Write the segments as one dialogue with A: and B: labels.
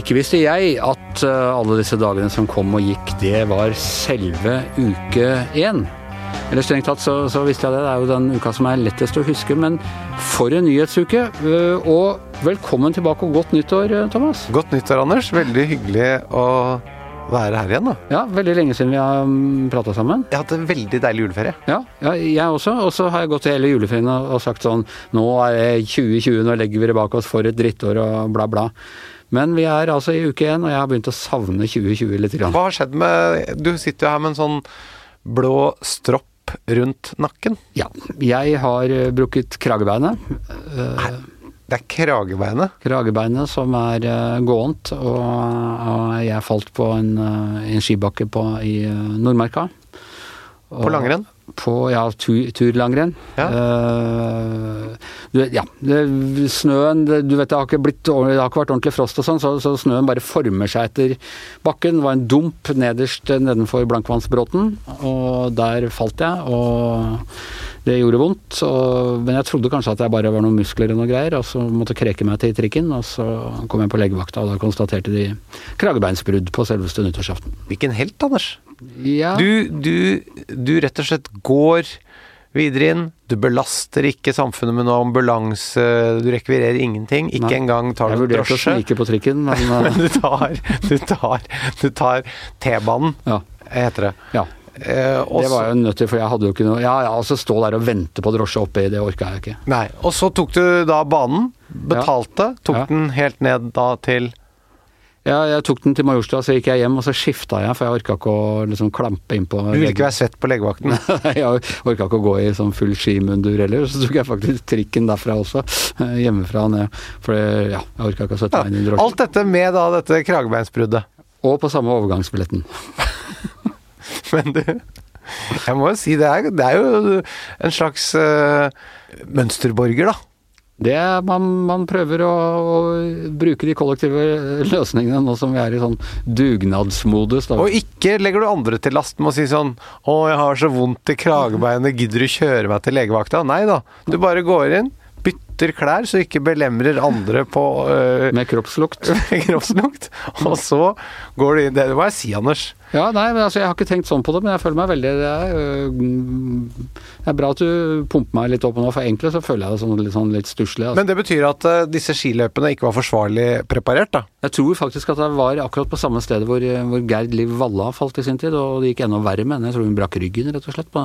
A: Ikke visste jeg at eh, alle disse dagene som kom og gikk, det var selve uke én. Eller strengt tatt så, så visste jeg det, det er jo den uka som er lettest å huske. Men for en nyhetsuke. eh, Og velkommen tilbake og godt nyttår, eh, Thomas.
B: Godt nyttår, Anders. Veldig hyggelig å være her igjen, da.
A: Ja, veldig lenge siden vi har prata sammen.
B: Jeg har hatt en veldig deilig juleferie.
A: Ja, ja, jeg også. Og så har jeg gått til hele juleferien og, og sagt sånn Nå er det 2020, nå legger vi det bak oss for et drittår og bla, bla. Men vi er altså i uke én, og jeg har begynt å savne 2020 litt. Grann.
B: Hva har skjedd med Du sitter jo her med en sånn blå stropp rundt nakken.
A: Ja, jeg har eh, brukket kragebeinet. Nei.
B: Det er kragebeinet.
A: kragebeinet som er eh, gåent, og, og jeg falt på en, eh, en skibakke på, i Nordmarka.
B: På langrenn.
A: På ja, tur, turlangrenn.
B: Ja.
A: Uh, du, ja, snøen Du vet det har ikke blitt det har ikke vært ordentlig frost og sånn, så, så snøen bare former seg etter bakken. Det var en dump nederst nedenfor Blankvannsbråten, og der falt jeg. og det gjorde vondt, og, men jeg trodde kanskje at jeg bare var noen muskler og noe greier, og så måtte kreke meg til trikken, og så kom jeg på legevakta, og da konstaterte de kragebeinsbrudd på selveste nyttårsaften.
B: Hvilken helt, Anders.
A: Ja,
B: Du, du, du rett og slett går videre inn. Du belaster ikke samfunnet med noe ambulanse, du rekvirerer ingenting. Ikke
A: Nei.
B: engang tar
A: jeg
B: du
A: vurderte å
B: drosje.
A: snike på trikken, men eh,
B: Men du tar, du tar, du tar T-banen,
A: ja.
B: heter det.
A: ja.
B: Eh, også,
A: Det var
B: jo
A: jeg nødt til, for jeg hadde jo ikke noe Ja, ja, altså stå der og vente på drosje oppi, det orka jeg ikke.
B: Nei. Og så tok du da banen, betalte, tok
A: Ja.
B: den helt ned da til
A: Ja, jeg tok den til Majorstua, så gikk jeg hjem, og så skifta jeg, for jeg orka ikke å liksom klampe innpå
B: Du ville ikke være svett på legevakten.
A: Jeg orka ikke å gå i sånn full skimundur heller, så tok jeg faktisk trikken derfra også. eh, Hjemmefra og ned. For ja, jeg orka ikke å sette meg inn i drosjen.
B: Alt dette med da dette kragebeinsbruddet.
A: Og på samme overgangsbilletten.
B: Men du, jeg må jo si det er, det er jo en slags eh, mønsterborger, da.
A: Det man, man prøver å, å bruke de kollektive løsningene nå som vi er i sånn dugnadsmodus. Da.
B: Og ikke legger du andre til last med å si sånn 'Å, jeg har så vondt i kragebeinet, gidder du kjøre meg til legevakta?' Nei da. Du bare går inn, bytter klær så ikke belemrer andre på øh,
A: Med kroppslukt.
B: med kroppslukt, og så går du inn Det må jeg si, Anders.
A: Ja, nei, men altså, Jeg har ikke tenkt sånn på det, men jeg føler meg veldig Det er, øh, det er bra at du pumper meg litt opp nå, for egentlig så føler jeg det sånn litt, sånn litt stusslig. Altså.
B: Men det betyr at øh, disse skiløpene ikke var forsvarlig preparert, da?
A: Jeg tror faktisk at jeg var akkurat på samme stedet hvor, hvor Gerd Liv Valla falt i sin tid, og det gikk enda verre med henne. Jeg tror hun brakk ryggen, rett og slett. På,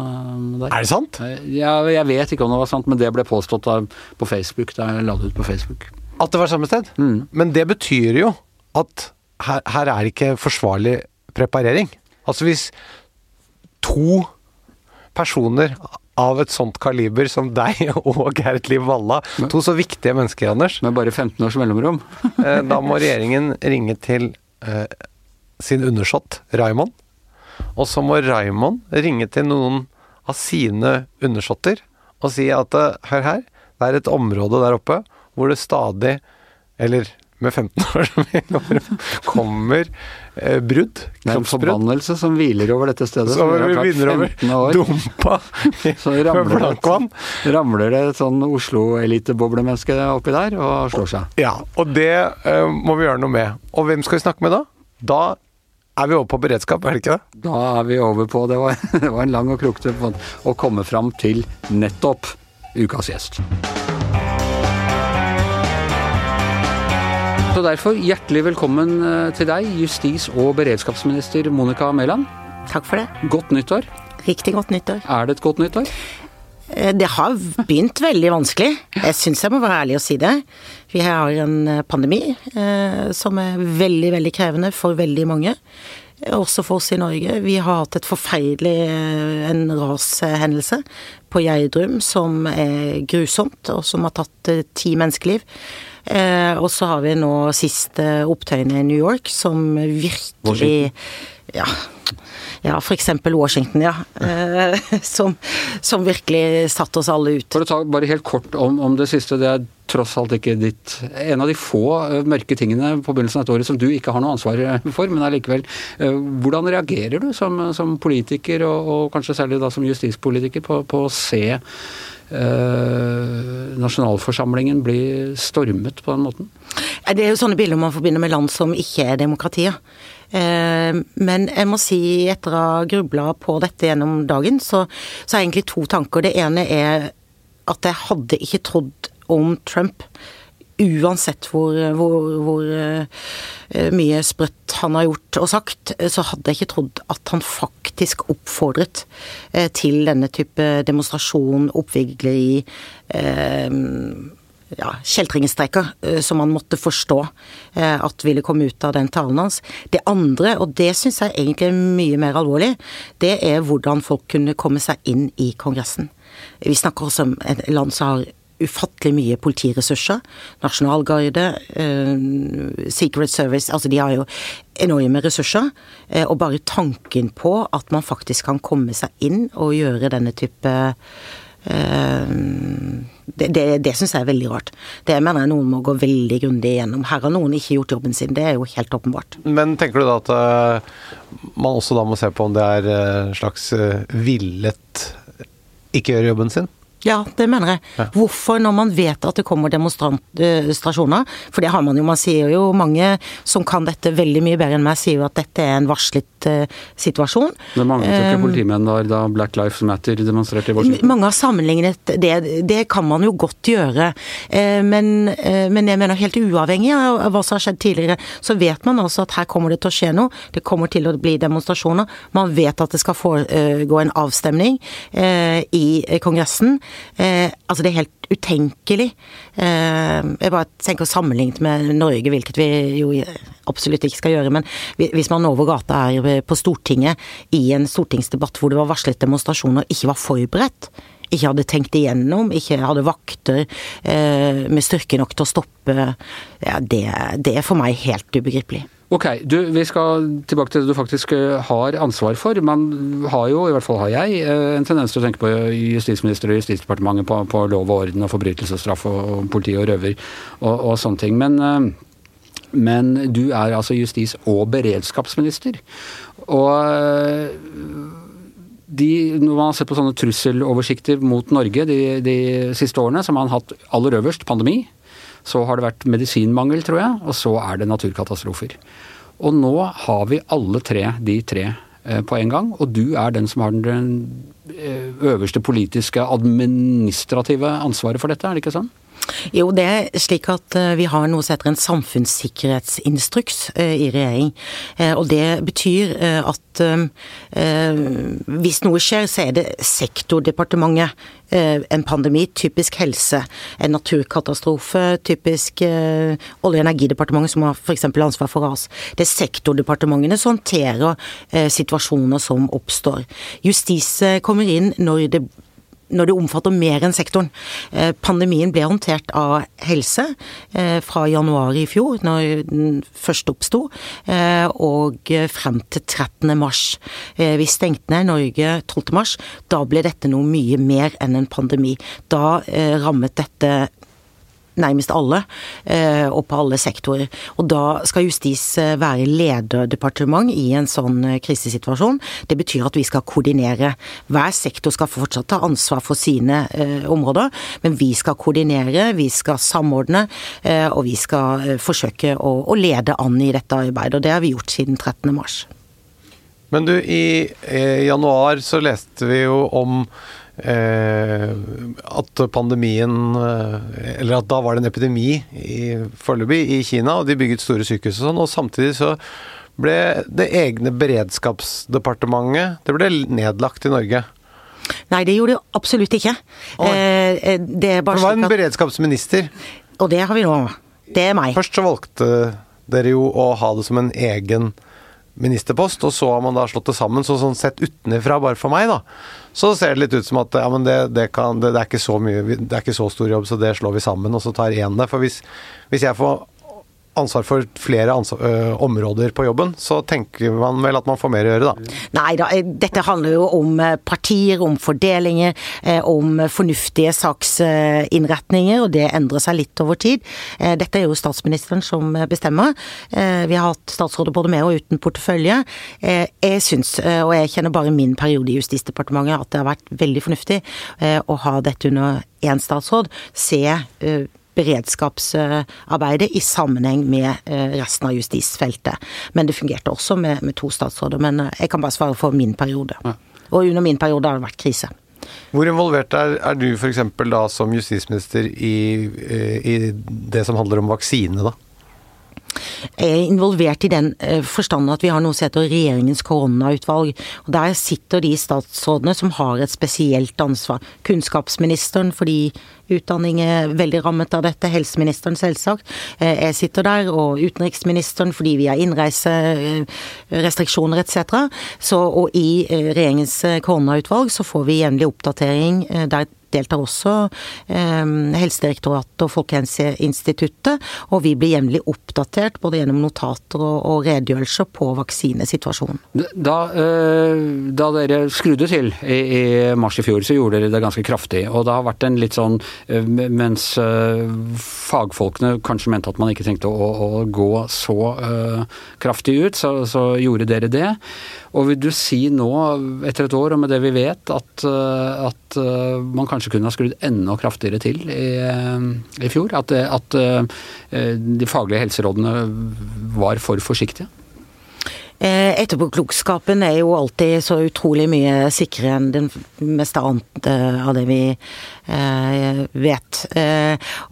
A: der.
B: Er det sant?
A: Ja, jeg vet ikke om det var sant, men det ble påstått da, på Facebook. Da jeg la det ut på Facebook.
B: At det var samme sted?
A: Mm.
B: Men det betyr jo at her, her er ikke forsvarlig preparering. Altså hvis to personer av et sånt kaliber som deg og Gerd Liv Valla, to så viktige mennesker, Anders,
A: Med bare 15 års mellomrom.
B: eh, da må regjeringen ringe til eh, sin undersått Raymond. Og så må Raymond ringe til noen av sine undersåtter og si at eh, hør her, det er et område der oppe hvor det stadig, eller med 15 år som vi kommer, kommer eh, brudd,
A: Det er en forbannelse som hviler over dette stedet.
B: så
A: som vi
B: vinner over dumpa
A: Så
B: med
A: ramler det, ramler det et sånn Oslo-eliteboblemenneske oppi der og slår seg.
B: Ja, og det eh, må vi gjøre noe med. Og hvem skal vi snakke med da? Da er vi over på beredskap, er det ikke det?
A: Da er vi over på Det var, det var en lang og krokete å komme fram til nettopp ukas gjest. Så derfor hjertelig velkommen eh, til deg, justis- og beredskapsminister Monica Mæland.
C: Takk for det.
A: Godt nyttår.
C: Riktig godt nyttår.
A: Er det et godt nyttår?
C: Eh, Det har begynt veldig vanskelig. Jeg syns jeg må være ærlig og si det. Vi har en eh, pandemi eh, som er veldig, veldig krevende for veldig mange. Også for oss i Norge. Vi har hatt et forferdelig en rashendelse på Gjerdrum som er grusomt, og som har tatt ti menneskeliv. Eh, og så har vi nå siste opptøyene i New York, som virkelig Ja. Ja, for eksempel Washington, ja. Eh, som, som virkelig satte oss alle ut.
A: Å ta bare helt kort om, om det siste. Det er tross alt ikke ditt En av de få eh, mørke tingene på begynnelsen av dette året som du ikke har noe ansvar for, men allikevel. Hvordan reagerer du som, som politiker, og, og, kanskje særlig da som justispolitiker, på, på å se eh, nasjonalforsamlingen bli stormet på den måten?
C: Det er jo sånne bilder man forbinder med land som ikke er demokratier. Eh, men jeg må si, etter å ha grubla på dette gjennom dagen, så, så er egentlig to tanker. Det ene er at jeg hadde ikke trodd om Trump. Uansett hvor, hvor, hvor uh, mye sprøtt han har gjort og sagt, så hadde jeg ikke trodd at han faktisk oppfordret uh, til denne type demonstrasjon, oppvigleri, ja, kjeltringestreker som man måtte forstå at ville komme ut av den talen hans. Det andre, og det syns jeg egentlig er mye mer alvorlig, det er hvordan folk kunne komme seg inn i Kongressen. Vi snakker også om et land som har ufattelig mye politiressurser. Nasjonalgarde, eh, Secret Service Altså, de har jo enorme ressurser. Eh, og bare tanken på at man faktisk kan komme seg inn og gjøre denne type eh, det, det, det syns jeg er veldig rart. Det mener jeg noen må gå veldig grundig igjennom. Her har noen ikke gjort jobben sin, det er jo helt åpenbart.
B: Men tenker du da at man også da må se på om det er uh, slags villet ikke gjøre jobben sin?
C: Ja, det mener jeg. Ja. Hvorfor, når man vet at det kommer demonstrasjoner, for det har man jo, man sier jo mange som kan dette veldig mye bedre enn meg, sier jo at dette er en varslet situasjon.
A: Det manglet jo ikke um, politimenn da, da Black Lives Matter demonstrerte i Washington?
C: Mange har sammenlignet det, det kan man jo godt gjøre. Uh, men, uh, men, jeg mener helt uavhengig av hva som har skjedd tidligere, så vet man altså at her kommer det til å skje noe. Det kommer til å bli demonstrasjoner. Man vet at det skal foregå en avstemning i Kongressen. Eh, altså, det er helt utenkelig. Eh, jeg bare tenker sammenlignet med Norge, hvilket vi jo absolutt ikke skal gjøre. Men hvis man over gata er på Stortinget i en stortingsdebatt hvor det var varslet demonstrasjoner, ikke var forberedt, ikke hadde tenkt igjennom, ikke hadde vakter eh, med styrke nok til å stoppe, ja, det, det er for meg helt ubegripelig.
A: Ok, du, vi skal tilbake til det du faktisk eh, har ansvar for. Man har jo, i hvert fall har jeg, eh, en tendens til å tenke på justisminister og Justisdepartementet på, på lov og orden og forbrytelsesstraff og, og politi og røver og, og sånne ting. Men, eh, men, du er altså justis- og beredskapsminister. Og de, når man har sett på sånne trusseloversikter mot Norge de, de siste årene, så har man hatt aller øverst pandemi. Så har det vært medisinmangel, tror jeg, og så er det naturkatastrofer. Og nå har vi alle tre de tre eh, på en gang, og du er den som har den eh, øverste politiske, administrative ansvaret for dette, er det ikke sånn?
C: Jo, det er slik at eh, vi har noe som heter en samfunnssikkerhetsinstruks i regjering. Og det betyr at hvis noe skjer, så er det sektordepartementet Eh, en pandemi, typisk helse. En naturkatastrofe, typisk eh, Olje- og energidepartementet som har f.eks. ansvar for ras. Det er sektordepartementene som håndterer eh, situasjoner som oppstår. Justis kommer inn når det når det omfatter mer enn sektoren. Eh, pandemien ble håndtert av helse eh, fra januar i fjor, når den først oppsto, eh, og frem til 13. mars. Vi stengte ned Norge 12. mars. Da ble dette noe mye mer enn en pandemi. Da rammet dette nærmest alle, eh, og på alle sektorer. Og da skal justis eh, være lederdepartement i en sånn eh, krisesituasjon. Det betyr at vi skal koordinere. Hver sektor skal fortsatt ta ansvar for sine områder, men vi skal koordinere, vi skal samordne, og vi skal forsøke å, lede an i dette arbeidet. Og det har vi gjort siden 13. mars.
B: Men du, i, januar så leste vi jo om at pandemien eh, Eller at da var det en epidemi foreløpig i Kina, og de bygget store sykehus og sånn. Og samtidig så ble det egne beredskapsdepartementet Det ble nedlagt i Norge.
C: Nei, det gjorde det absolutt ikke.
B: Eh, eh, det, det var en beredskapsminister.
C: Og det har vi nå. Det er meg.
B: Først så valgte dere jo å ha det som en egen ministerpost, og så har man da slått det sammen. Så sånn sett utenfra, bare for meg, da, så ser det litt ut som at ja, men det, det, kan, det, det, er ikke så mye, det er ikke så stor jobb, så det slår vi sammen, og så tar én det. For hvis, hvis jeg får ansvar for flere ansvar, ø, områder på jobben, så tenker man vel at man får mer å gjøre, da.
C: Nei da, eh, dette handler jo om eh, partier, om fordelinger, om fornuftige saksinnretninger, og det endrer seg litt over tid. Dette er jo statsministeren som bestemmer. Vi har hatt statsråder både med og uten portefølje. Jeg syns, og jeg kjenner bare min periode i Justisdepartementet, at det har vært veldig fornuftig å ha dette under én statsråd. Se beredskapsarbeidet i sammenheng med resten av justisfeltet. Men det fungerte også med, med to statsråder. Men jeg kan bare svare for min periode. Og under min periode har det vært krise.
B: Hvor involvert er, er du f.eks. da som justisminister i, i det som handler om vaksine, da?
C: Er involvert i den forstand at vi har noe som heter regjeringens koronautvalg. og Der sitter de statsrådene som har et spesielt ansvar. Kunnskapsministeren fordi utdanning er veldig rammet av dette, helseministeren selvsagt. Jeg sitter der, og utenriksministeren fordi vi har innreiserestriksjoner etc. Så, og i regjeringens koronautvalg så får vi jevnlig oppdatering der deltar også eh, Helsedirektoratet og Folkehelseinstituttet, og vi blir jevnlig oppdatert både gjennom notater og, og redegjørelser på vaksinesituasjonen.
A: Da, eh, da, dere skrudde til i, i, mars i fjor, så gjorde dere det ganske kraftig. Og det har vært en litt sånn eh, Mens eh, fagfolkene kanskje mente at man ikke trengte å, å gå så eh, kraftig ut, så, så gjorde dere det. Og vil du si nå, etter et år og med det vi vet, at, at man kanskje kunne ha skrudd enda kraftigere til i, i fjor? At, at, de faglige helserådene var for forsiktige?
C: Etterpåklokskapen er jo alltid så utrolig mye sikrere enn det meste annet av det vi vet.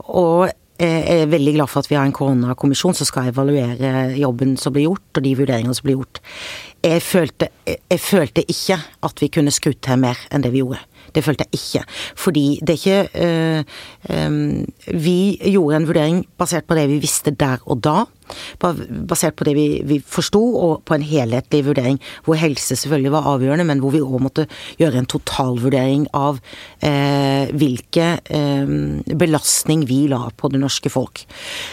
C: Og er veldig glad for at vi har en koronakommisjon som skal evaluere jobben som blir gjort, og de vurderingene som blir gjort. Jeg følte, jeg følte ikke at vi kunne skrudd til mer enn det vi gjorde. Det følte jeg ikke. Fordi det er ikke øh, øh, Vi gjorde en vurdering basert på det vi visste der og da basert på det vi, vi forsto, og på en helhetlig vurdering. Hvor helse selvfølgelig var avgjørende, men hvor vi òg måtte gjøre en totalvurdering av eh, hvilke eh, belastning vi la på det norske folk.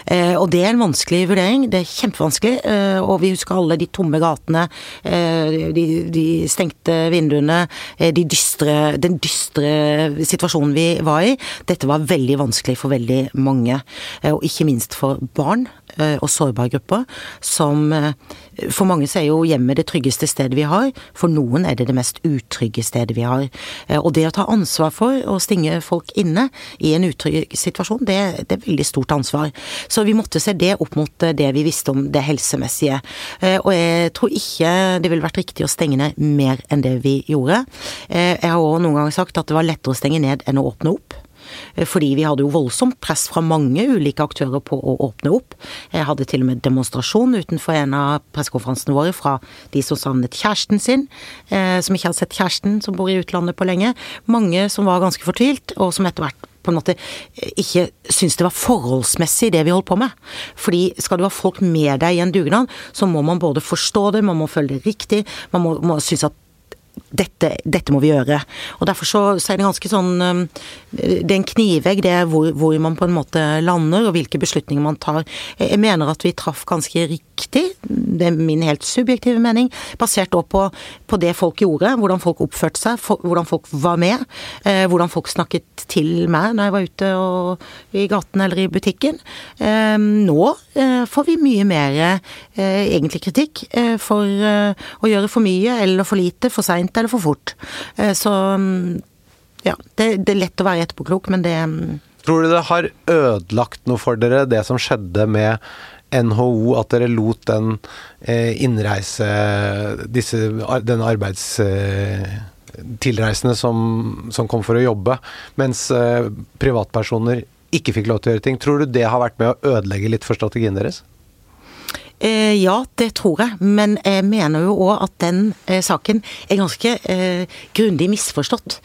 C: Eh, og det er en vanskelig vurdering. Det er kjempevanskelig. Eh, og vi husker alle de tomme gatene, eh, de, de, stengte vinduene, eh, de dystre, den dystre situasjonen vi var i. Dette var veldig vanskelig for veldig mange, og ikke minst for barn og sårbare grupper, som For mange så er jo hjemmet det tryggeste stedet vi har, for noen er det det mest utrygge stedet vi har. Og det å ta ansvar for å stinge folk inne i en utrygg situasjon, det, det er veldig stort ansvar. Så vi måtte se det opp mot det vi visste om det helsemessige. Og jeg tror ikke det ville vært riktig å stenge ned mer enn det vi gjorde. Jeg har òg noen ganger sagt at det var lettere å stenge ned enn å åpne opp. Eh, fordi vi hadde jo voldsomt press fra mange ulike aktører på å åpne opp. Jeg hadde til og med demonstrasjon utenfor en av pressekonferansene våre fra de som savnet kjæresten sin, eh, som ikke hadde sett kjæresten, som bor i utlandet på lenge. Mange som var ganske fortvilt, og som etter hvert på en måte eh, ikke syntes det var forholdsmessig det vi holdt på med. Fordi skal du ha folk med deg i en dugnad, så må man både forstå det, man må føle det riktig, man må, må synes at dette, dette, må vi gjøre. Og Derfor så, så, er det ganske sånn um, Det er en knivegg, det er hvor, hvor, man på en måte lander, og hvilke beslutninger man tar. Jeg mener at vi traff ganske riktig, det er min helt subjektive mening, basert da på, på det folk gjorde, hvordan folk oppførte seg, for, hvordan folk var med, eh, hvordan folk snakket til meg når jeg var ute og, i gaten eller i butikken. Eh, nå eh, får vi mye mer eh, egentlig kritikk eh, for eh, å gjøre for mye eller for lite, for seint eller for fort. Eh, så mm, ja, det, det, er lett å være etterpåklok, men det mm,
B: Tror du det har ødelagt noe for dere, det som skjedde med NHO, at dere lot den eh, innreise disse, Den arbeids... Eh, som, som, kom for å jobbe, mens privatpersoner ikke fikk lov til å gjøre ting. Tror du det har vært med å ødelegge litt for strategien deres?
C: Eh, ja, det tror jeg. Men jeg mener jo òg at den eh, saken er ganske eh, grundig misforstått.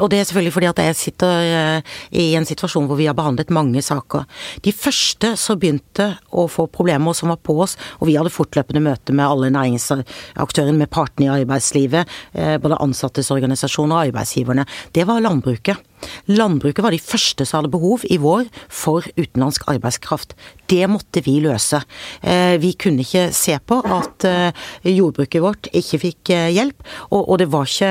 C: Og det er selvfølgelig fordi at jeg sitter i en situasjon hvor vi har behandlet mange saker. De første som begynte å få problemer som var på oss, og vi hadde fortløpende møte med alle næringsaktørene, med partene i arbeidslivet, både ansattes organisasjoner og arbeidsgiverne, det var landbruket. Landbruket var de første som hadde behov i vår for utenlandsk arbeidskraft. Det måtte vi løse. Eh, vi kunne ikke se på at eh, jordbruket vårt ikke fikk eh, hjelp, og det var ikke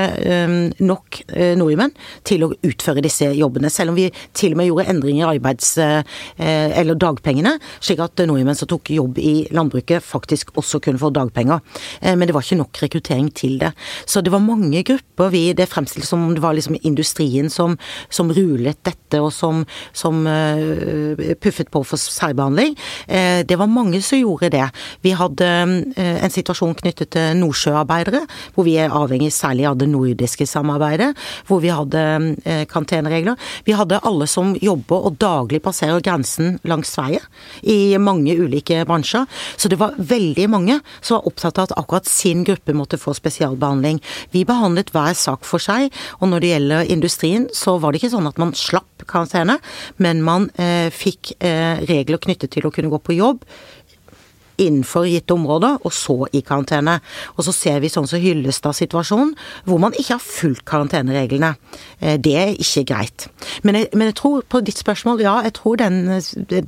C: nok nordmenn til å utføre disse jobbene. Selv om vi til og med gjorde endringer i arbeids- eller dagpengene, slik at nordmenn som tok jobb i landbruket faktisk også kunne få dagpenger. Men det var ikke nok rekruttering til det. Så det var mange grupper vi Det fremstilte som om det var liksom industrien som, som rulet dette, og som, som puffet på for særbehandling. Eh, det var mange som gjorde det. Vi hadde uh, en situasjon knyttet til nordsjøarbeidere, hvor vi er avhengig særlig av det nordiske samarbeidet, hvor vi hadde karanteneregler. Vi hadde alle som jobber og daglig passerer grensen langs Sverige, i mange ulike bransjer. Så det var veldig mange som var opptatt av at akkurat sin gruppe måtte få spesialbehandling. Vi behandlet hver sak for seg, og når det gjelder industrien, så var det ikke sånn at man slapp karantene, men man eh, fikk eh, regler knyttet til å kunne gå på jobb innenfor gitte områder, og så i karantene. Og så ser vi sånn som Hyllestad-situasjonen, hvor man ikke har fulgt karantenereglene. Eh, det er ikke greit. Men jeg, men jeg, tror på ditt spørsmål, ja, jeg tror den,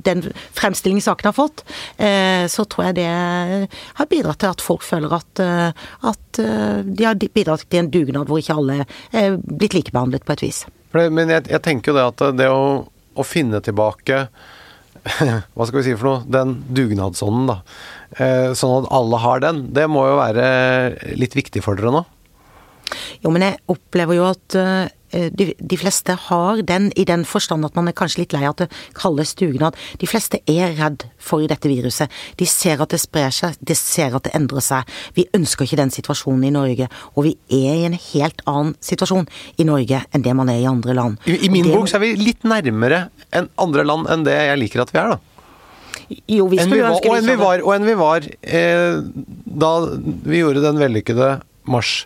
C: den fremstillingen saken har fått, eh, så tror jeg det har bidratt til at folk føler at, eh, at de har bidratt til en dugnad hvor ikke alle er blitt likebehandlet på et vis.
B: Men jeg, jeg tenker jo det at det å, å finne tilbake hva skal vi si for noe, den dugnadsånden, da. Eh, sånn at alle har den. Det må jo være litt viktig for dere nå?
C: Jo, men jeg opplever jo at eh, de, de, fleste har den i den forstand at man er kanskje litt lei av at det kalles dugnad. De fleste er redd for dette viruset. De ser at det sprer seg, de ser at det endrer seg. Vi ønsker ikke den situasjonen i Norge, og vi er i en helt annen situasjon i Norge enn det man er i andre land.
B: I, i min det, bok så er vi litt nærmere enn andre land enn det jeg liker at vi er, da.
C: Jo, vi skulle
B: ønske og enn vi var, og enn vi var eh, da vi gjorde den vellykkede mars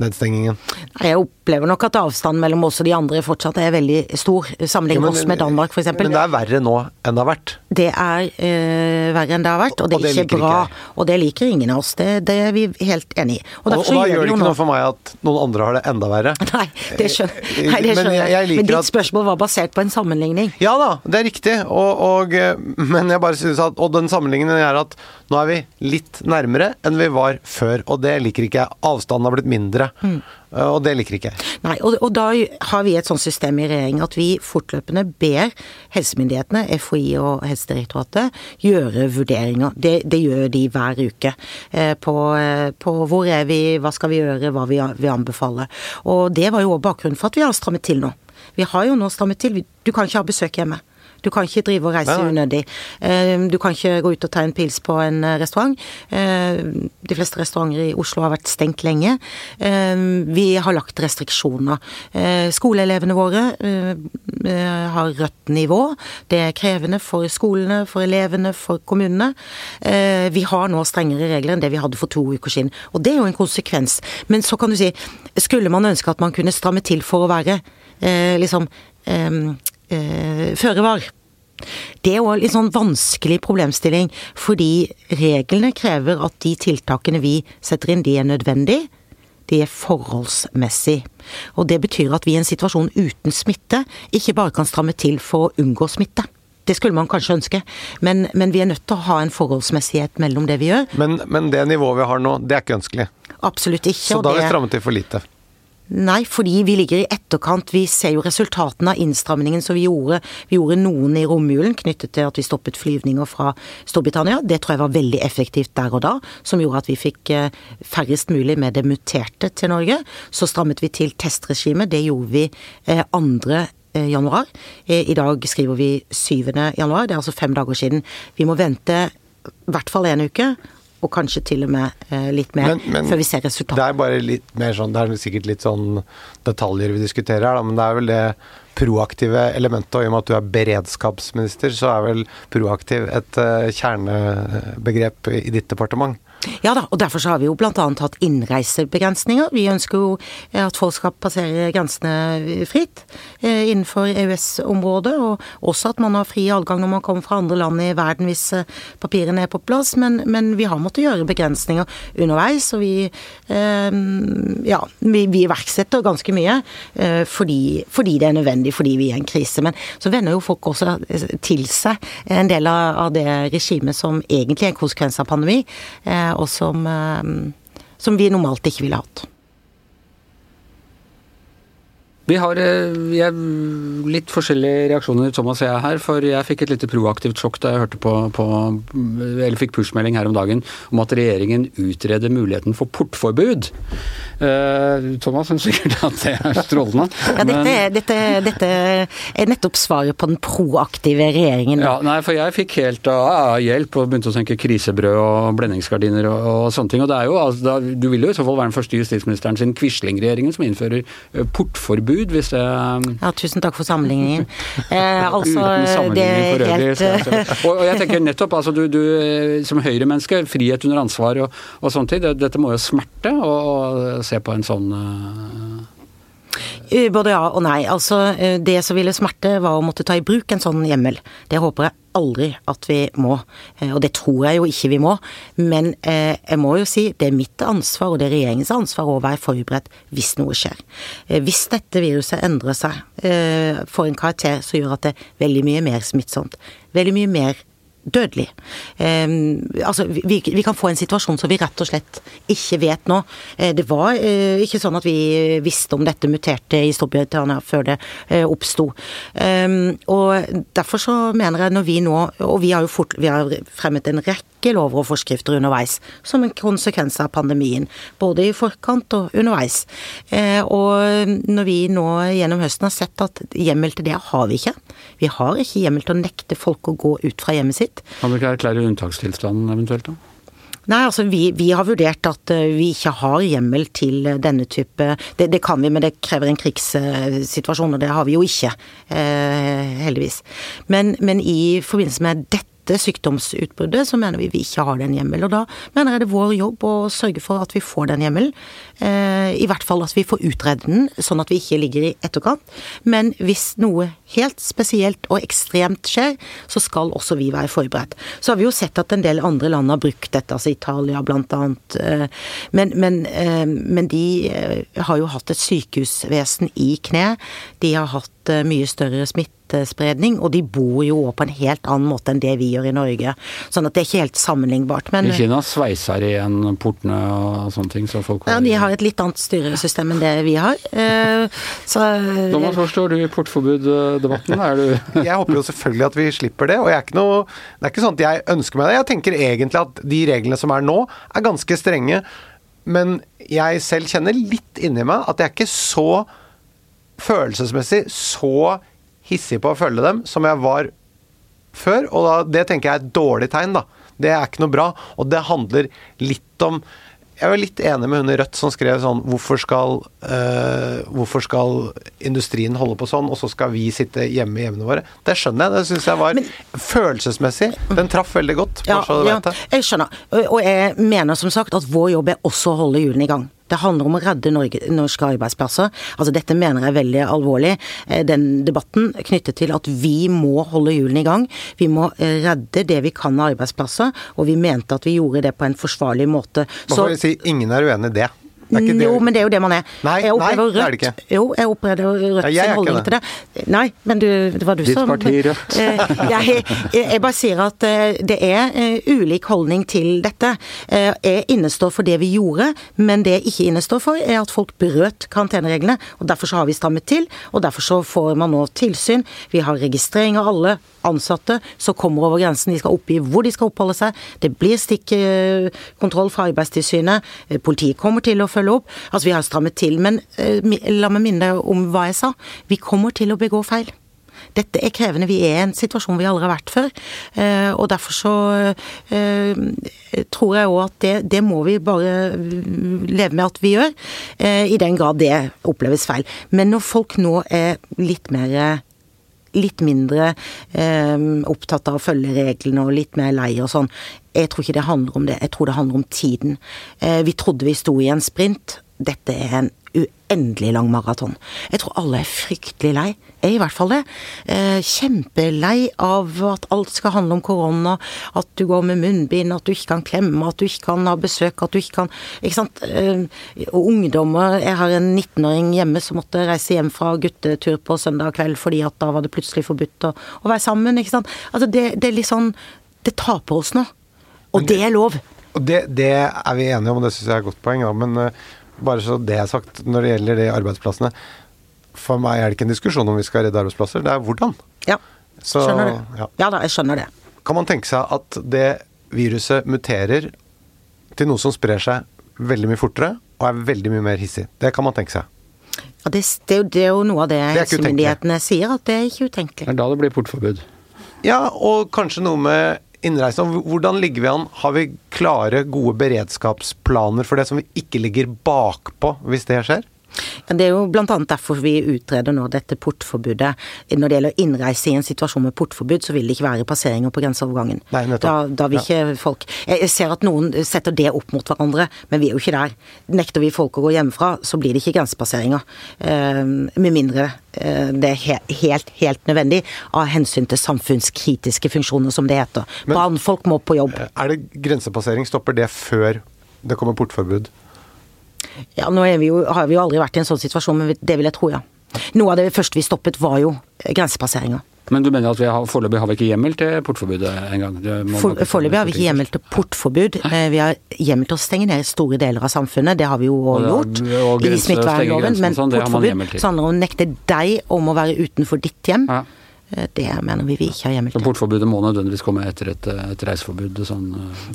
B: nedstengingen?
C: Jeg opplever nok at avstanden mellom oss og de andre fortsatt er veldig stor, sammenlignet ja, oss med Danmark f.eks.
B: Men det er verre nå enn det har vært?
C: Det er uh, verre enn det har vært, og det er og det ikke bra. Ikke. Og det liker ingen av oss, det, det er vi helt enig i.
B: Og, og, og da gjør det ikke noe for meg at noen andre har det enda verre?
C: Nei, det skjønner, eh, Nei, det skjønner jeg. jeg. Men ditt spørsmål var basert på en sammenligning.
B: Ja da, det er riktig, og, men jeg bare synes at Og den sammenligningen er at nå er vi litt nærmere enn vi var før, og det liker ikke jeg. Avstanden har blitt mindre. Mm. Og det liker ikke jeg.
C: Nei, og, og, da har vi et sånt system i regjering at vi fortløpende ber helsemyndighetene, FHI og Helsedirektoratet, gjøre vurderinger. Det, det gjør de hver uke. Eh, på, eh, på, hvor er vi, hva skal vi gjøre, hva vi vil anbefale. Og det var jo bakgrunnen for at vi har strammet til nå. Vi har jo nå strammet til. Du kan ikke ha besøk hjemme. Du kan ikke drive og reise unødig. Eh, du kan ikke gå ut og ta en pils på en eh, restaurant. Eh, de fleste restauranter i Oslo har vært stengt lenge. Vi har lagt restriksjoner. Skoleelevene våre har rødt nivå. Det er krevende for skolene, for elevene, for kommunene. Vi har nå strengere regler enn det vi hadde for to uker siden. Og det er jo en konsekvens. Men så kan du si, skulle man ønske at man kunne stramme til for å være liksom eh, føre var. Det er jo en litt sånn vanskelig problemstilling, fordi reglene krever at de tiltakene vi setter inn, de er nødvendige. De er forholdsmessig. Og det betyr at vi i en situasjon uten smitte ikke bare kan stramme til for å unngå smitte. Det skulle man kanskje ønske, men, men vi er nødt til å ha en forholdsmessighet mellom det vi gjør.
B: Men, men det nivået vi har nå, det er ikke ønskelig?
C: Absolutt ikke.
B: Så da har vi strammet til for lite?
C: Nei, fordi vi ligger i etterkant. Vi ser jo resultatene av innstramningen som vi gjorde. Vi gjorde noen i romjulen knyttet til at vi stoppet flyvninger fra Storbritannia. Det tror jeg var veldig effektivt der og da, som gjorde at vi fikk eh, færrest mulig med det muterte til Norge. Så strammet vi til testregimet. Det gjorde vi 2. Eh, eh, januar. I dag skriver vi 7. januar. Det er altså fem dager siden. Vi må vente i hvert fall en uke og kanskje til og med eh, litt mer, men, men, før vi ser resultatet.
B: Det er bare litt mer sånn, det er sikkert litt sånn detaljer vi diskuterer her, da, men det er vel det proaktive elementet. Og i og med at du er beredskapsminister, så er vel proaktiv et uh, kjernebegrep i ditt departement?
C: Ja da, og derfor så har vi jo bl.a. hatt innreisebegrensninger. Vi ønsker jo at folk skal passere grensene fritt eh, innenfor EØS-området, og også at man har fri adgang når man kommer fra andre land i verden hvis eh, papirene er på plass. Men, men vi har måttet gjøre begrensninger underveis, og vi eh, ja, vi, vi, iverksetter ganske mye eh, fordi, fordi, det er nødvendig, fordi vi er i en krise. Men så vender jo folk også til seg en del av, av det regimet som egentlig er en konsekvens av pandemi. Eh, og som, eh, som vi normalt ikke ville hatt.
A: Vi har jeg, litt forskjellige reaksjoner, Thomas og jeg her. For jeg fikk et lite proaktivt sjokk da jeg hørte på, på eller fikk pushmelding her om dagen om at regjeringen utreder muligheten for portforbud. Uh, Thomas syns sikkert at det er strålende.
C: ja, dette, dette, dette, er nettopp svaret på den proaktive regjeringen.
A: Ja, nei, for jeg fikk helt uh, hjelp og begynte å tenke krisebrød og blendingsgardiner og, og sånne ting. Og det er jo, altså, da, du vil jo i så fall være den første justisministeren sin Quisling-regjeringen som innfører uh, portforbud forbud, hvis det
C: Ja, tusen takk for sammenligningen. Eh, altså,
A: Uten sammenligning for øvrig. Helt... Og, og, jeg tenker nettopp, altså du, du som Høyre-menneske, frihet under ansvar og, og sånne ting, det, dette må jo smerte å se på en sånn uh...
C: Både ja og nei. Altså, eh, det som ville smerte, var å måtte ta i bruk en sånn hjemmel. Det håper jeg aldri at vi må, eh, og det tror jeg jo ikke vi må. Men eh, jeg må jo si det er mitt ansvar, og det er regjeringens ansvar å være forberedt hvis noe skjer. Eh, hvis dette viruset endrer seg, får en karakter som gjør at det er veldig mye mer smittsomt, veldig mye mer dødelig. Eh, altså, vi, vi, kan få en situasjon som vi rett og slett ikke vet nå. Eh, det var eh, ikke sånn at vi visste om dette muterte i Storbritannia før det eh, oppsto. Og derfor så mener jeg når vi nå, og vi har jo fort, vi har fremmet en rekke lover og forskrifter underveis, som en konsekvens av pandemien. Både i forkant og underveis. og når vi nå gjennom høsten har sett at hjemmel til det har vi ikke. Vi har ikke hjemmel til å nekte folk å gå ut fra hjemmet sitt.
A: Kan du ikke erklære unntakstilstanden eventuelt, da?
C: Nei, altså vi, vi, har vurdert at eh, vi ikke har hjemmel til denne type Det, det kan vi, men det krever en krigssituasjon, og det har vi jo ikke. Eh, heldigvis. Men, men i forbindelse med dette dette sykdomsutbruddet, så mener vi vi ikke har den hjemmelen. Og da mener jeg det er vår jobb å sørge for at vi får den hjemmelen. Eh, I hvert fall at vi får utredet den, sånn at vi ikke ligger i etterkant. Men hvis noe helt spesielt og ekstremt skjer, så skal også vi være forberedt. Så har vi jo sett at en del andre land har brukt dette, altså Italia annet. Eh, men, men, eh, men de har jo hatt et sykehusvesen i kne. De har hatt mye større smitte smittespredning, og de bor jo på en helt annen måte enn det vi gjør i Norge. Sånn at det er ikke helt sammenlignbart. Men
A: I Kina sveiser igjen portene og sånne ting, så folk
C: Ja, de har et litt annet styresystem enn det vi har. Eh, så
A: Thomas, hvor står du i portforbuddebatten? Er du
B: Jeg håper jo selvfølgelig at vi slipper det, og jeg er ikke noe Det er ikke sånn at jeg ønsker meg det. Jeg tenker egentlig at de reglene som er nå, er ganske strenge. Men jeg selv kjenner litt inni meg at jeg er ikke så følelsesmessig så hissig på å følge dem som jeg var før. Og da, det tenker jeg er et dårlig tegn, da. Det er ikke noe bra. Og det handler litt om jeg var litt enig med hun i Rødt som skrev sånn hvorfor skal, øh, hvorfor skal industrien holde på sånn, og så skal vi sitte hjemme i hjemmene våre? Det skjønner jeg. Det syns jeg var Men, følelsesmessig. Den traff veldig godt.
C: Ja, ja, jeg skjønner. Og jeg mener som sagt at vår jobb er også å holde hjulene i gang. Det handler om å redde Norge, norske arbeidsplasser. Altså Dette mener jeg er veldig alvorlig. Eh, den debatten knyttet til at vi må holde hjulene i gang. Vi må eh, redde det vi kan av arbeidsplasser, og vi mente at vi gjorde det på en forsvarlig måte.
B: Så, Hvorfor vi si ingen er uenig i det?
C: Det jo, men det er jo det man er.
B: Nei,
C: jeg
B: nei det
C: er det ikke. Jo, jeg opplever Rødt ja, sin holdning til det. Nei, men du, det var du
A: Ditt
C: som
A: Ditt parti Rødt.
C: Eh, jeg, jeg, bare sier at eh, det er eh, ulik holdning til dette. Jeg innestår for det vi gjorde, men det jeg ikke innestår for, er at folk brøt karantenereglene. og Derfor så har vi strammet til, og derfor så får man nå tilsyn. Vi har registrering av alle ansatte som kommer over grensen. De skal oppgi hvor de skal oppholde seg. Det blir stikkontroll fra Arbeidstilsynet. Politiet kommer til å følge opp. Altså, vi har strammet til. Men eh, la meg minne deg om hva jeg sa. Vi kommer til å begå feil. Dette er krevende. Vi er i en situasjon vi aldri har vært før. Eh, og derfor så eh, tror jeg òg at det, det, må vi bare leve med at vi gjør. I den grad det oppleves feil. Men når folk nå er litt mer litt mindre eh, opptatt av å følge reglene og litt mer lei og sånn. Jeg tror ikke det handler om det, jeg tror det handler om tiden. Eh, vi trodde vi sto i en sprint. Dette er en uendelig lang maraton. Jeg tror alle er fryktelig lei. Jeg er i hvert fall det. Eh, kjempelei av at alt skal handle om korona, at du går med munnbind, at du ikke kan klemme, at du ikke kan ha besøk, at du ikke kan Ikke sant. Eh, og ungdommer Jeg har en 19-åring hjemme som måtte reise hjem fra guttetur på søndag kveld fordi at da var det plutselig forbudt å, være sammen, ikke sant. Altså det, det er litt sånn Det tar på oss nå. Og det er lov.
B: Og det, det er vi enige om, og det syns jeg er et godt poeng. Da. Men uh, bare så det er sagt, når det gjelder de arbeidsplassene For meg er det ikke en diskusjon om vi skal redde arbeidsplasser, det er hvordan.
C: Ja.
B: Så,
C: skjønner det.
B: ja.
C: Ja da, jeg skjønner det.
B: Kan man tenke seg at det viruset muterer til noe som sprer seg veldig mye fortere og er veldig mye mer hissig? Det kan man tenke seg.
C: Ja, det, det, er jo- det er jo noe av det
B: det
C: helsemyndighetene sier, at det er ikke
A: Det
C: utenkelig.
A: er da det blir portforbud.
B: Ja, og kanskje noe med innreise. Hvordan ligger vi an? Har vi klare, gode beredskapsplaner for det som vi ikke ligger bakpå hvis det skjer?
C: Ja, det er jo annet derfor vi utreder nå dette portforbudet. Når det gjelder innreise i en situasjon med portforbud, så vil det ikke være passeringer på grenseovergangen.
B: Nei.
C: Da, da vil ikke folk Jeg ser at noen setter det opp mot hverandre, men vi er jo ikke der. Nekter vi folk å gå hjemmefra, så blir det ikke grensepasseringer. Eh, med mindre eh, det er helt, helt nødvendig av hensyn til samfunnskritiske funksjoner, som det heter.
B: Men-
C: Brannfolk må på jobb.
B: Er det grensepassering? Stopper det før det kommer portforbud?
C: Ja, nå vi jo, har vi jo aldri vært i en sånn situasjon, men det vil jeg tro, ja. Noe av det første vi stoppet, var jo grensepasseringer.
A: Men du mener at vi har, foreløpig har vi ikke hjemmel til portforbudet engang?
C: For- Foreløpig har vi ikke hjemmel til portforbud. Eh, Vi har hjemmel til å stenge ned store deler av samfunnet. Det har vi jo
A: har-
C: gjort
A: og
C: i
A: grense- stenge
C: smittevernloven. Men
A: sånn,
C: portforbud handler om å nekte deg om å være utenfor ditt hjem.
A: Ja.
C: Eh, Det mener vi vi ikke har hjemmel til.
A: portforbudet må nødvendigvis komme etter et, et reiseforbud? Sånn,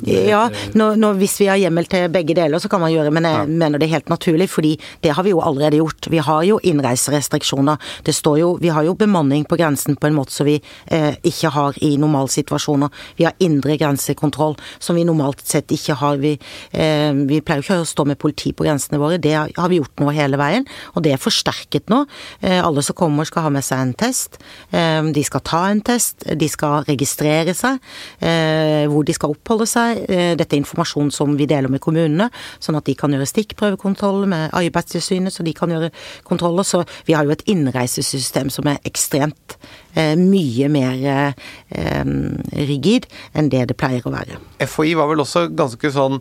A: eh,
C: Ja, nå, nå, hvis vi har hjemmel til begge deler, så kan man gjøre men jeg mener det er helt naturlig, fordi det har vi jo allerede gjort. Vi har jo innreiserestriksjoner. Det står jo, vi har jo bemanning på grensen på en måte som vi eh, ikke har i normalsituasjoner. Vi har indre grensekontroll, som vi normalt sett ikke har. Vi, eh, vi pleier jo ikke å stå med politi på grensene våre, det har vi gjort nå hele veien, og det er forsterket nå. Eh, alle som kommer skal ha med seg en test. Eh, de skal ta en test, de skal registrere seg, eh, hvor de skal oppholde seg. Eh, dette er informasjon som vi deler med kommunene, sånn at de kan gjøre stikkprøvekontroll med Arbeidstilsynet, så de kan gjøre kontroller. Så vi har jo et innreisesystem som er ekstremt eh, mye mer rigid enn det det pleier å være.
B: FHI var vel også ganske sånn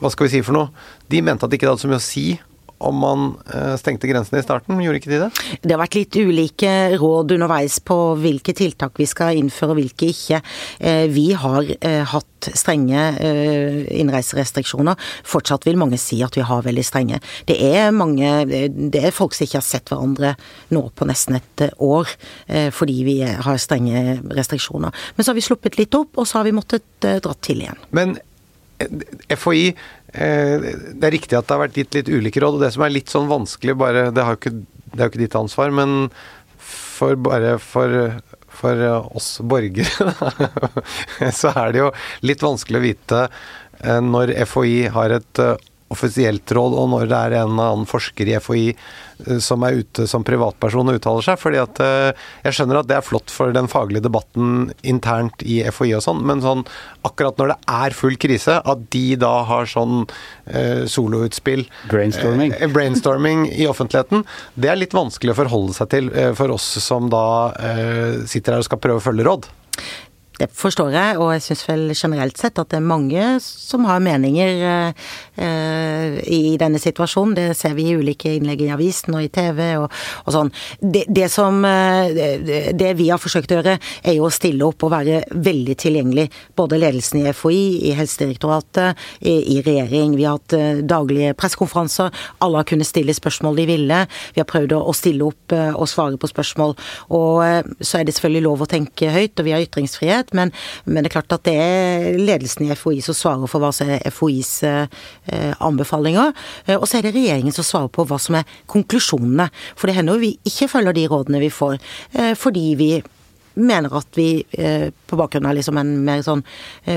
B: Hva skal vi si for noe? De mente at det ikke hadde så mye å si om man eh, stengte grensene i starten, gjorde ikke de det?
C: Det har vært litt ulike råd underveis på hvilke tiltak vi skal innføre og hvilke ikke. Eh, Vi har eh, hatt strenge innreiserestriksjoner. Fortsatt vil mange si at vi har veldig strenge. Det er mange Det er folk som ikke har sett hverandre nå på nesten et år fordi vi har strenge restriksjoner. Men så har vi sluppet litt opp, og så har vi måttet dra til igjen.
B: Men FHI eh, Det er riktig at det har vært gitt litt ulike råd, og det som er litt sånn vanskelig bare Det, jo ikke, det er jo ikke ditt ansvar, men for bare for, for oss borgere så er det jo litt vanskelig å vite eh, når FHI har et eh, offisielt råd, og når det er en eller annen forsker i FHI eh, som er ute som privatperson og uttaler seg. fordi at eh, Jeg skjønner at det er flott for den faglige debatten internt i FHI og sånn, men sånn akkurat når det er full krise, at de da har sånn eh, soloutspill
A: Brainstorming.
B: eh, brainstorming i offentligheten, det er litt vanskelig å forholde seg til eh, for oss som da eh, sitter her og skal prøve å følge råd.
C: Det forstår jeg, og jeg syns vel generelt sett at det er mange som har meninger eh, eh, i denne situasjonen. Det ser vi i ulike innlegg i avisen og i TV og, og sånn. Det, det som eh, det, vi har forsøkt å gjøre, er jo å stille opp og være veldig tilgjengelig. Både ledelsen i FHI, i Helsedirektoratet, i, i regjering. Vi har hatt eh, daglige pressekonferanser. Alle har kunnet stille spørsmål de ville. Vi har prøvd å, å stille opp og svare på spørsmål. Og så er det selvfølgelig lov å tenke høyt, og vi har ytringsfrihet. Men, men det er klart at det er ledelsen i FHI som svarer for hva som er FHIs eh, anbefalinger. Eh, og så er det regjeringen som svarer på hva som er konklusjonene. For det hender jo vi ikke følger de rådene vi får, eh, fordi vi mener at vi på bakgrunn av liksom en mer sånn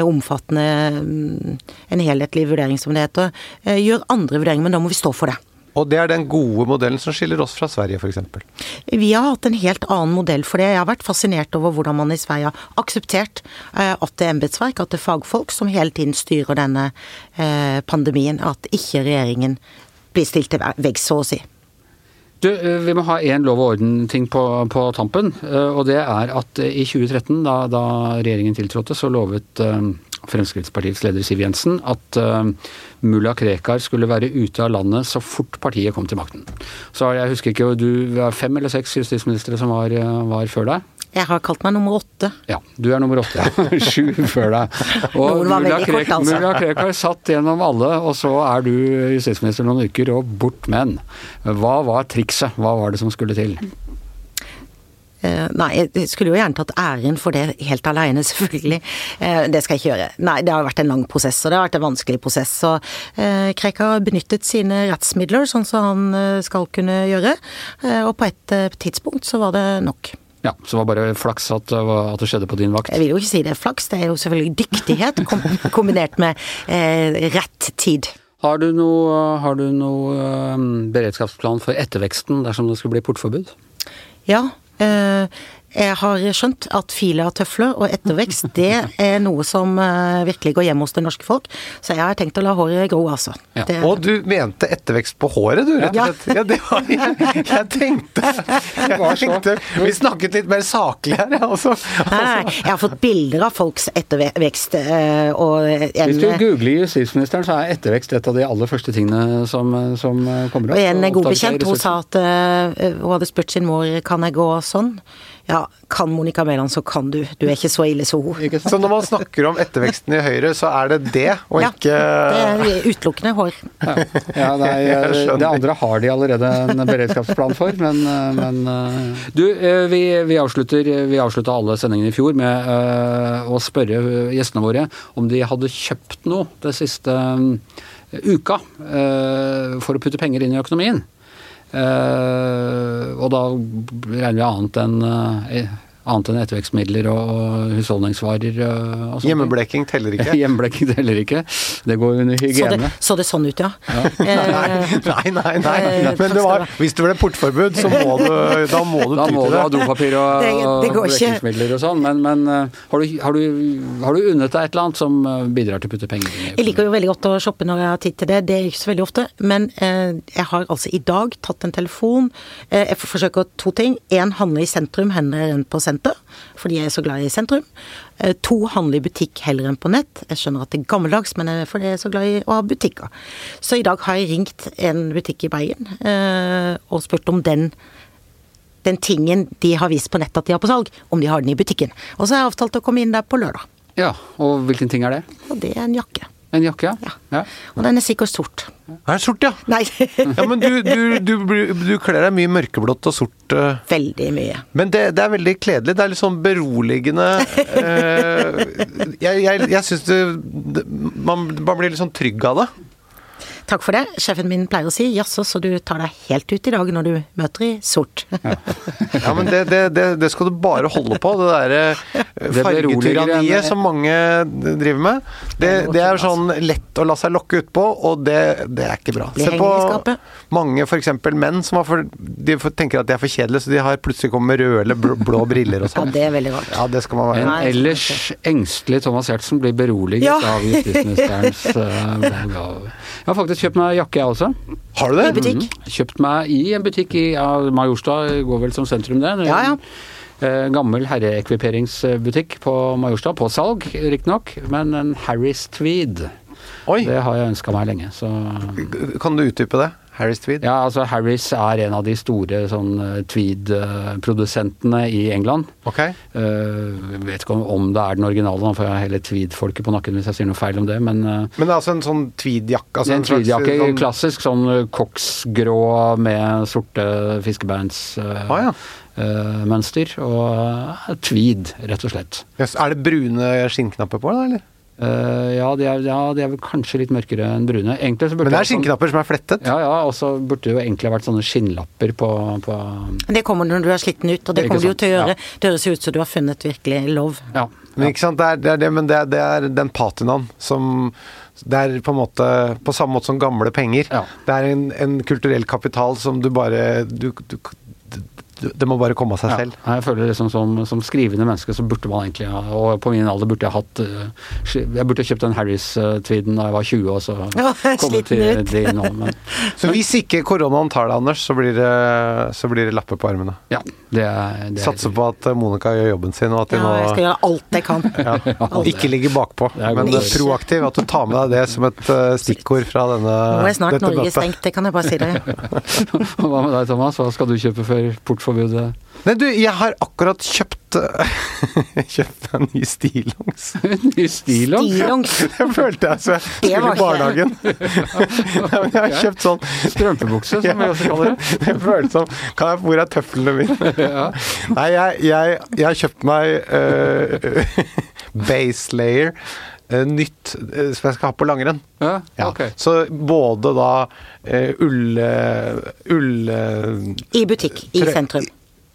C: omfattende mm, En helhetlig vurdering, som det heter, gjør andre vurderinger, men da må vi stå for det.
B: Og det er den gode modellen som skiller oss fra Sverige, f.eks.
C: Vi har hatt en helt annen modell for det. Jeg har vært fascinert over hvordan man i Sverige har akseptert eh, at det er embetsverk, at det er fagfolk som hele tiden styrer denne eh, pandemien. At ikke regjeringen blir stilt til veggs, så å si.
A: Du, eh, Vi må ha én lov og orden-ting på, på, tampen. Og det er at i 2013, da, da regjeringen tiltrådte, så lovet Fremskrittspartiets leder Siv Jensen at uh, mulla Krekar skulle være ute av landet så fort partiet kom til makten. Så jeg husker ikke, du var fem eller seks justisministre som var, var før deg?
C: Jeg har kalt meg nummer åtte.
A: Ja, du er nummer åtte. Sju før deg. Og mulla Krek, altså. Krekar satt gjennom alle, og så er du justisminister noen uker, og bort med den. Hva var trikset? Hva var det som skulle til?
C: Uh, nei, jeg skulle jo gjerne tatt æren for det helt alene, selvfølgelig. Uh, det skal jeg ikke gjøre. Nei, det har vært en lang prosess, og det har vært en vanskelig prosess. Så uh, Krekar har benyttet sine rettsmidler sånn som han skal kunne gjøre, og på et tidspunkt så var det nok.
A: Ja, Så det var bare flaks at, at, det skjedde på din vakt?
C: Jeg vil jo ikke si det er flaks, det er jo selvfølgelig dyktighet kombinert med rett tid.
A: Har du noe, har beredskapsplan for etterveksten dersom det skulle bli portforbud?
C: Ja, Eh, jeg har skjønt at fila tøfler og ettervekst, det er noe som eh, virkelig går hjem hos det norske folk. Så jeg har tenkt å la håret gro, altså.
B: Ja. Det... Og du mente ettervekst på håret, du, rett og slett? Ja, det var jeg, jeg tenkte. Jeg tenkte Vi snakket litt mer saklig her, jeg også.
C: Nei, nei, jeg har fått bilder av folks ettervekst eh, og en...
A: Hvis du googler justisministeren, så er ettervekst et av de aller første tingene som, som kommer opp.
C: Og en god bekjent, hun sa at hun hadde spurt sin mor kan jeg gå sånn. Ja, kan Monica Mæland, så kan du. Du er ikke så ille som hun.
B: Så når man snakker om etterveksten i Høyre, så er det det, og ja, ikke
C: det er utelukkende hår.
A: Ja, ja nei, det andre har de allerede en beredskapsplan for, men, men Du, eh, vi, vi, avslutter Vi avslutta alle sendingene i fjor med å spørre gjestene våre om de hadde kjøpt noe det siste um, uka for å putte penger inn i økonomien. Uh, og da regner vi annet enn uh, annet enn ettervekstmidler og husholdningsvarer. Og
B: Hjemmebleking teller ikke?
A: Hjemmebleking teller ikke. Det går under hygiene.
C: Så det, så det sånn ut, ja? ja.
B: nei, nei, nei. nei. Men det var, hvis det ble portforbud, så må du, da må du
A: Da må du ha dopapir og, det, blekingsmidler og sånn. Men, men har, du, har, du, har, du, unnet deg et eller annet som bidrar til å putte penger
C: i? Jeg liker jo veldig godt å shoppe når jeg har tid til det. Det er ikke så veldig ofte. Men eh, jeg har altså i dag tatt en telefon. Eh, jeg forsøker to ting. Én handler i sentrum, hender rundt på sentrum senter, fordi jeg er så glad i sentrum. Eh, to handler i butikk heller enn på nett. Jeg skjønner at det er gammeldags, men jeg, fordi jeg er så glad i å ha butikker. Så i dag har jeg ringt en butikk i Bergen eh, og spurt om den den tingen de har vist på nett at de har på salg, om de har den i butikken. Og så har jeg avtalt å komme inn der på lørdag.
A: Ja, Og hvilken ting er det?
C: Og det er en jakke.
A: En jakke,
C: ja. ja. Og den er sikkert sort.
B: Er den sort, ja?
C: Nei.
B: ja, men du, du, du, du kler deg mye mørkeblått og sort. Uh.
C: Veldig mye.
B: Men det, det, er veldig kledelig. Det er litt sånn beroligende. Uh, jeg jeg, jeg syns man, man blir litt sånn trygg av det.
C: Takk for det. Sjefen min pleier å si 'jaså, så du tar deg helt ut i dag når du møter i sort'.
B: ja. ja, men det, det, det, skal du bare holde på. Det derre eh, fargetyranniet som mange driver med. Det, det, er sånn lett å la seg lokke utpå, og det, er ikke bra. Se på mange f.eks. menn som for, de tenker at de er for kjedelige, så de har plutselig kommet med røde eller blå briller og sånn.
C: Ja, det er veldig rart.
B: Ja, det skal man være.
A: En ellers engstelig Thomas Giertsen blir beroliget ja. av justisministerens uh, Jeg har faktisk kjøpt meg jakke, jeg også.
B: Har du det?
C: I butikk? Mm.
A: Kjøpt meg i en butikk i ja, Majorstua, går vel som sentrum det.
C: Ja, ja.
A: Eh, gammel herreekviperingsbutikk på Majorstua, på salg riktignok, men en Harris Tweed. Oi. Det har jeg ønska meg lenge. Så.
B: Kan du utdype det? Harris Tweed?
A: Ja, altså Harris er en av de store sånn eh, Tweed-produsentene i England.
B: Ok.
A: Uh, vet ikke om det er den originale, da får jeg hele Tweed-folket på nakken hvis jeg sier noe feil om det, men uh,
B: Men det er altså en sånn tweed-jakke?
A: Altså en, en tweed-jakke, sånn... klassisk sånn koksgrå med sorte fiskebands. Uh,
B: ah, ja.
A: mønster, og tweed, rett og slett.
B: Yes, er det brune skinnknapper på, da, eller?
A: Uh, ja, de er, ja, de er vel kanskje litt mørkere enn brune.
B: Men det er sånn- skinnknapper som er flettet?
A: Ja, ja, og så burde det jo egentlig vært sånne skinnlapper på, på
C: Det kommer når du har slitt den ut, og det kommer du jo til å gjøre. Ja. Det høres ut som du har funnet virkelig lov.
A: Ja.
B: Men, ikke sant? Det er, det er det, men det er, det er den patinaen som Det er på en måte på samme måte som gamle penger.
A: Ja.
B: Det er en, en kulturell kapital som du bare du, du, Det må bare komme av seg
A: Ja.
B: selv.
A: Jeg føler liksom som, som skrivende menneske så burde man egentlig ha Og på min alder burde jeg hatt øh, Jeg burde kjøpt den Harris-tweeden da jeg var 20 og så
C: Ja,
A: kommet til
C: ut.
A: det nå. Men
B: Så hvis ikke koronaen tar deg, Anders, så blir det, så blir det lapper på armene.
A: ja, det er, det er
B: Satser på at Monica gjør jobben sin, og at de
C: Ja, jeg skal gjøre alt jeg kan.
B: ja, ikke ligger bakpå.
A: er
B: Men eh, proaktiv, at du tar med deg det som et eh, stikkord fra denne,
C: Nå er snart Norge stengt, det kan jeg bare si deg.
A: Hva med deg, Thomas? Hva skal du kjøpe før portforbudet?
B: Nei, du, jeg har akkurat kjøpt Kjøpt meg en ny stillongs.
A: Ny stillongs?
C: Stillongs.
B: Det følte jeg så jeg skulle i barnehagen. Nei, men jeg har kjøpt sånn
A: Strømpebukse, som vi også kaller det.
B: Det føltes som kan jeg, Hvor er tøflene mine? Nei, jeg, jeg, jeg har kjøpt meg uh, base layer. Eh, nytt eh, som jeg skal ha på langrenn.
A: Ja,
B: Ja. Så både da uh, ull... ull
C: I butikk, i sentrum.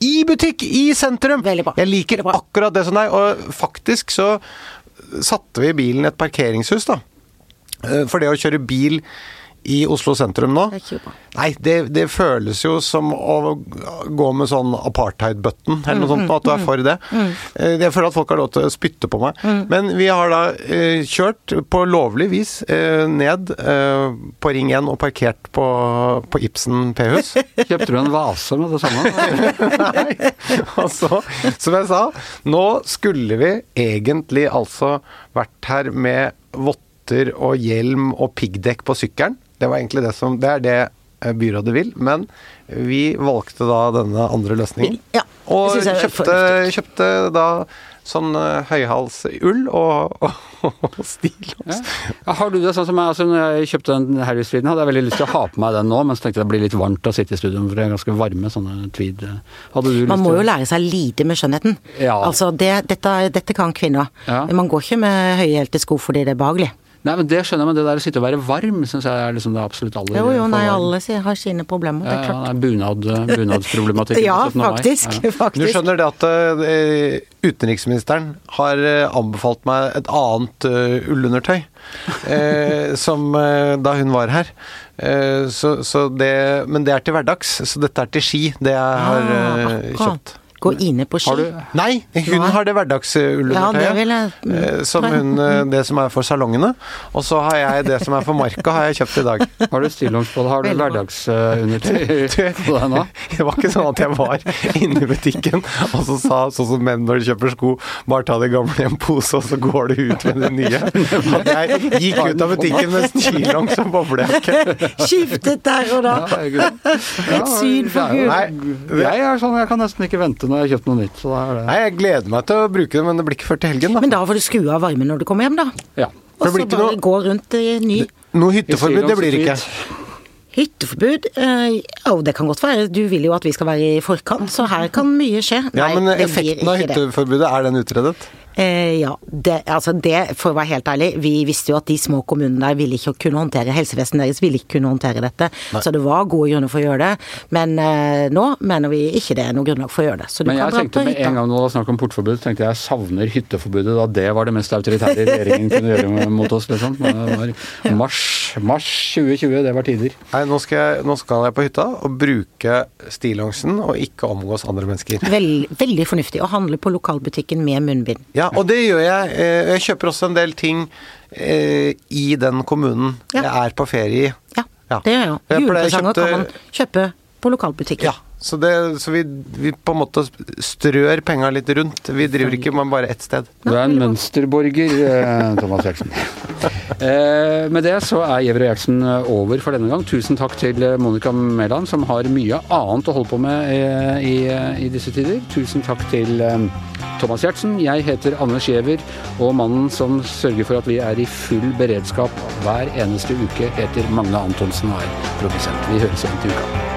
B: I butikk! I sentrum!
C: Veldig bra.
B: Jeg liker
C: bra.
B: akkurat det som deg. Og faktisk så satte vi bilen i et parkeringshus, da. Eh, For det å kjøre bil i Oslo sentrum nå. Nei, det, det føles jo som å gå med sånn apartheid-button, eller noe sånt, at du er for det. Eh, Jeg føler at folk har lov til å spytte på meg. Men vi har da eh, kjørt på lovlig vis eh, ned på Ring 1 og parkert på, på Ibsen P-hus.
A: Kjøpte du en vase med det samme?
B: Nei. Og så, som jeg sa, nå skulle vi egentlig altså vært her med votter og hjelm og piggdekk på sykkelen. Det var egentlig det som Det er det eh, byrådet vil, men vi valgte da denne andre løsningen.
C: Ja,
B: Og kjøpte, kjøpte da sånn eh, høyhalsull og, og, og stillongs.
A: Ja, har du det sånn som jeg, altså når jeg kjøpte den Harry-tweeden, hadde jeg veldig lyst til å ha på meg den nå, men så tenkte jeg det blir litt varmt å sitte i studio, for det er ganske varme sånne tweed. Hadde du lyst
C: Man må
A: til
C: jo lære seg lite med skjønnheten.
A: Ja.
C: Altså, det, dette, dette kan kvinner.
A: Ja.
C: Man går ikke med høyhælte sko fordi det er behagelig.
A: Nei, men det skjønner jeg, men det der å sitte og være varm syns jeg er liksom det absolutt aller
C: Jo, jo, nei, alle har sine problemer, det
A: er
C: er
A: ja,
C: klart.
A: nei, bunad, bunadsproblematikken.
C: Ja,
A: på 17. mai.
C: faktisk.
A: Ja.
B: Du
C: faktisk.
B: skjønner det at uh, utenriksministeren har eh, anbefalt meg et annet uh, ullundertøy Uh, som eh, da hun var her. Eh, så, så det, men det er til hverdags, så dette er til ski, det jeg har
C: Ah,
B: eh, kjøpt.
C: Gå inne på ski.
A: Har du
B: Nei, hun
C: Nei.
B: har det hverdagsullundertøyet.
C: Ja, jeg-
B: eh, som hun, eh, det som er for salongene. Og så har jeg det som er for marka, har jeg kjøpt i dag.
A: Har du stillongs på deg? Har du hverdagsundertøy på deg nå?
B: Det var ikke sånn at jeg var inne i butikken og så sa sånn som menn når de kjøper sko, bare ta det gamle i en pose, og så går du ut med det nye. At jeg gikk ut av butikken med stillongs og boblejakke.
C: Skiftet der og da.
A: Ja. Ja,
C: syn for
A: er
B: Nei,
A: Jeg er sånn, jeg kan nesten ikke vente når jeg har kjøpt noe nytt. Så da er det
B: Nei, jeg gleder meg til å bruke det, men det blir ikke før til helgen, da.
C: Men da får du skru av varmen når du kommer hjem, da.
A: Ja.
C: Og så bare
B: noe-
C: gå rundt i ny
B: Noe hytteforbud, det blir ikke.
C: hytteforbud. Eh, oh, det kan godt være. Du vil jo at vi skal være i forkant, så her kan mye skje.
B: Ja,
C: Nei,
B: men effekten av hytteforbudet, er den utredet?
C: Eh, ja, det, altså det, for å være helt ærlig, vi visste jo at de små kommunene der ville ikke kunne håndtere, helsevesenet deres ville ikke kunne håndtere dette. Så det var gode grunner for å gjøre det. Men eh, nå mener vi ikke det er noe grunnlag for å gjøre det. Så du
A: Men jeg tenkte med en gang når det var snakk om portforbud, tenkte jeg jeg savner hytteforbudet da det var det mest autoritære regjeringen kunne gjøre mot oss, liksom. Mars, mars 2020, det var tider.
B: Nei, nå skal, jeg, nå skal jeg på hytta og bruke stillongsen og ikke omgås andre mennesker.
C: Vel, veldig fornuftig å handle på lokalbutikken med munnbind.
B: Ja, og det gjør jeg. Eh, Jeg kjøper også en del ting eh, i den kommunen
C: Ja.
B: jeg er på ferie i.
C: Ja,
B: Ja.
C: det gjør jeg.
B: òg.
C: Julepresanger kan man kjøpe på lokalbutikken.
B: Ja, så, det, så vi, vi på en måte strør penga litt rundt. Vi driver ikke med bare ett sted.
A: Du er en mønsterborger, eh, Thomas Gjertsen. Eh, med det så er Gjever og Gjertsen over for denne gang. Tusen takk til eh, Monica Mæland, som har mye annet å holde på med eh, i, i disse tider. Tusen takk til eh, Thomas Gjertsen. Jeg heter Anders Gjever, og mannen som sørger for at vi er i full beredskap hver eneste uke, heter Magne Antonsen og er produsent. Vi høres igjen til uka.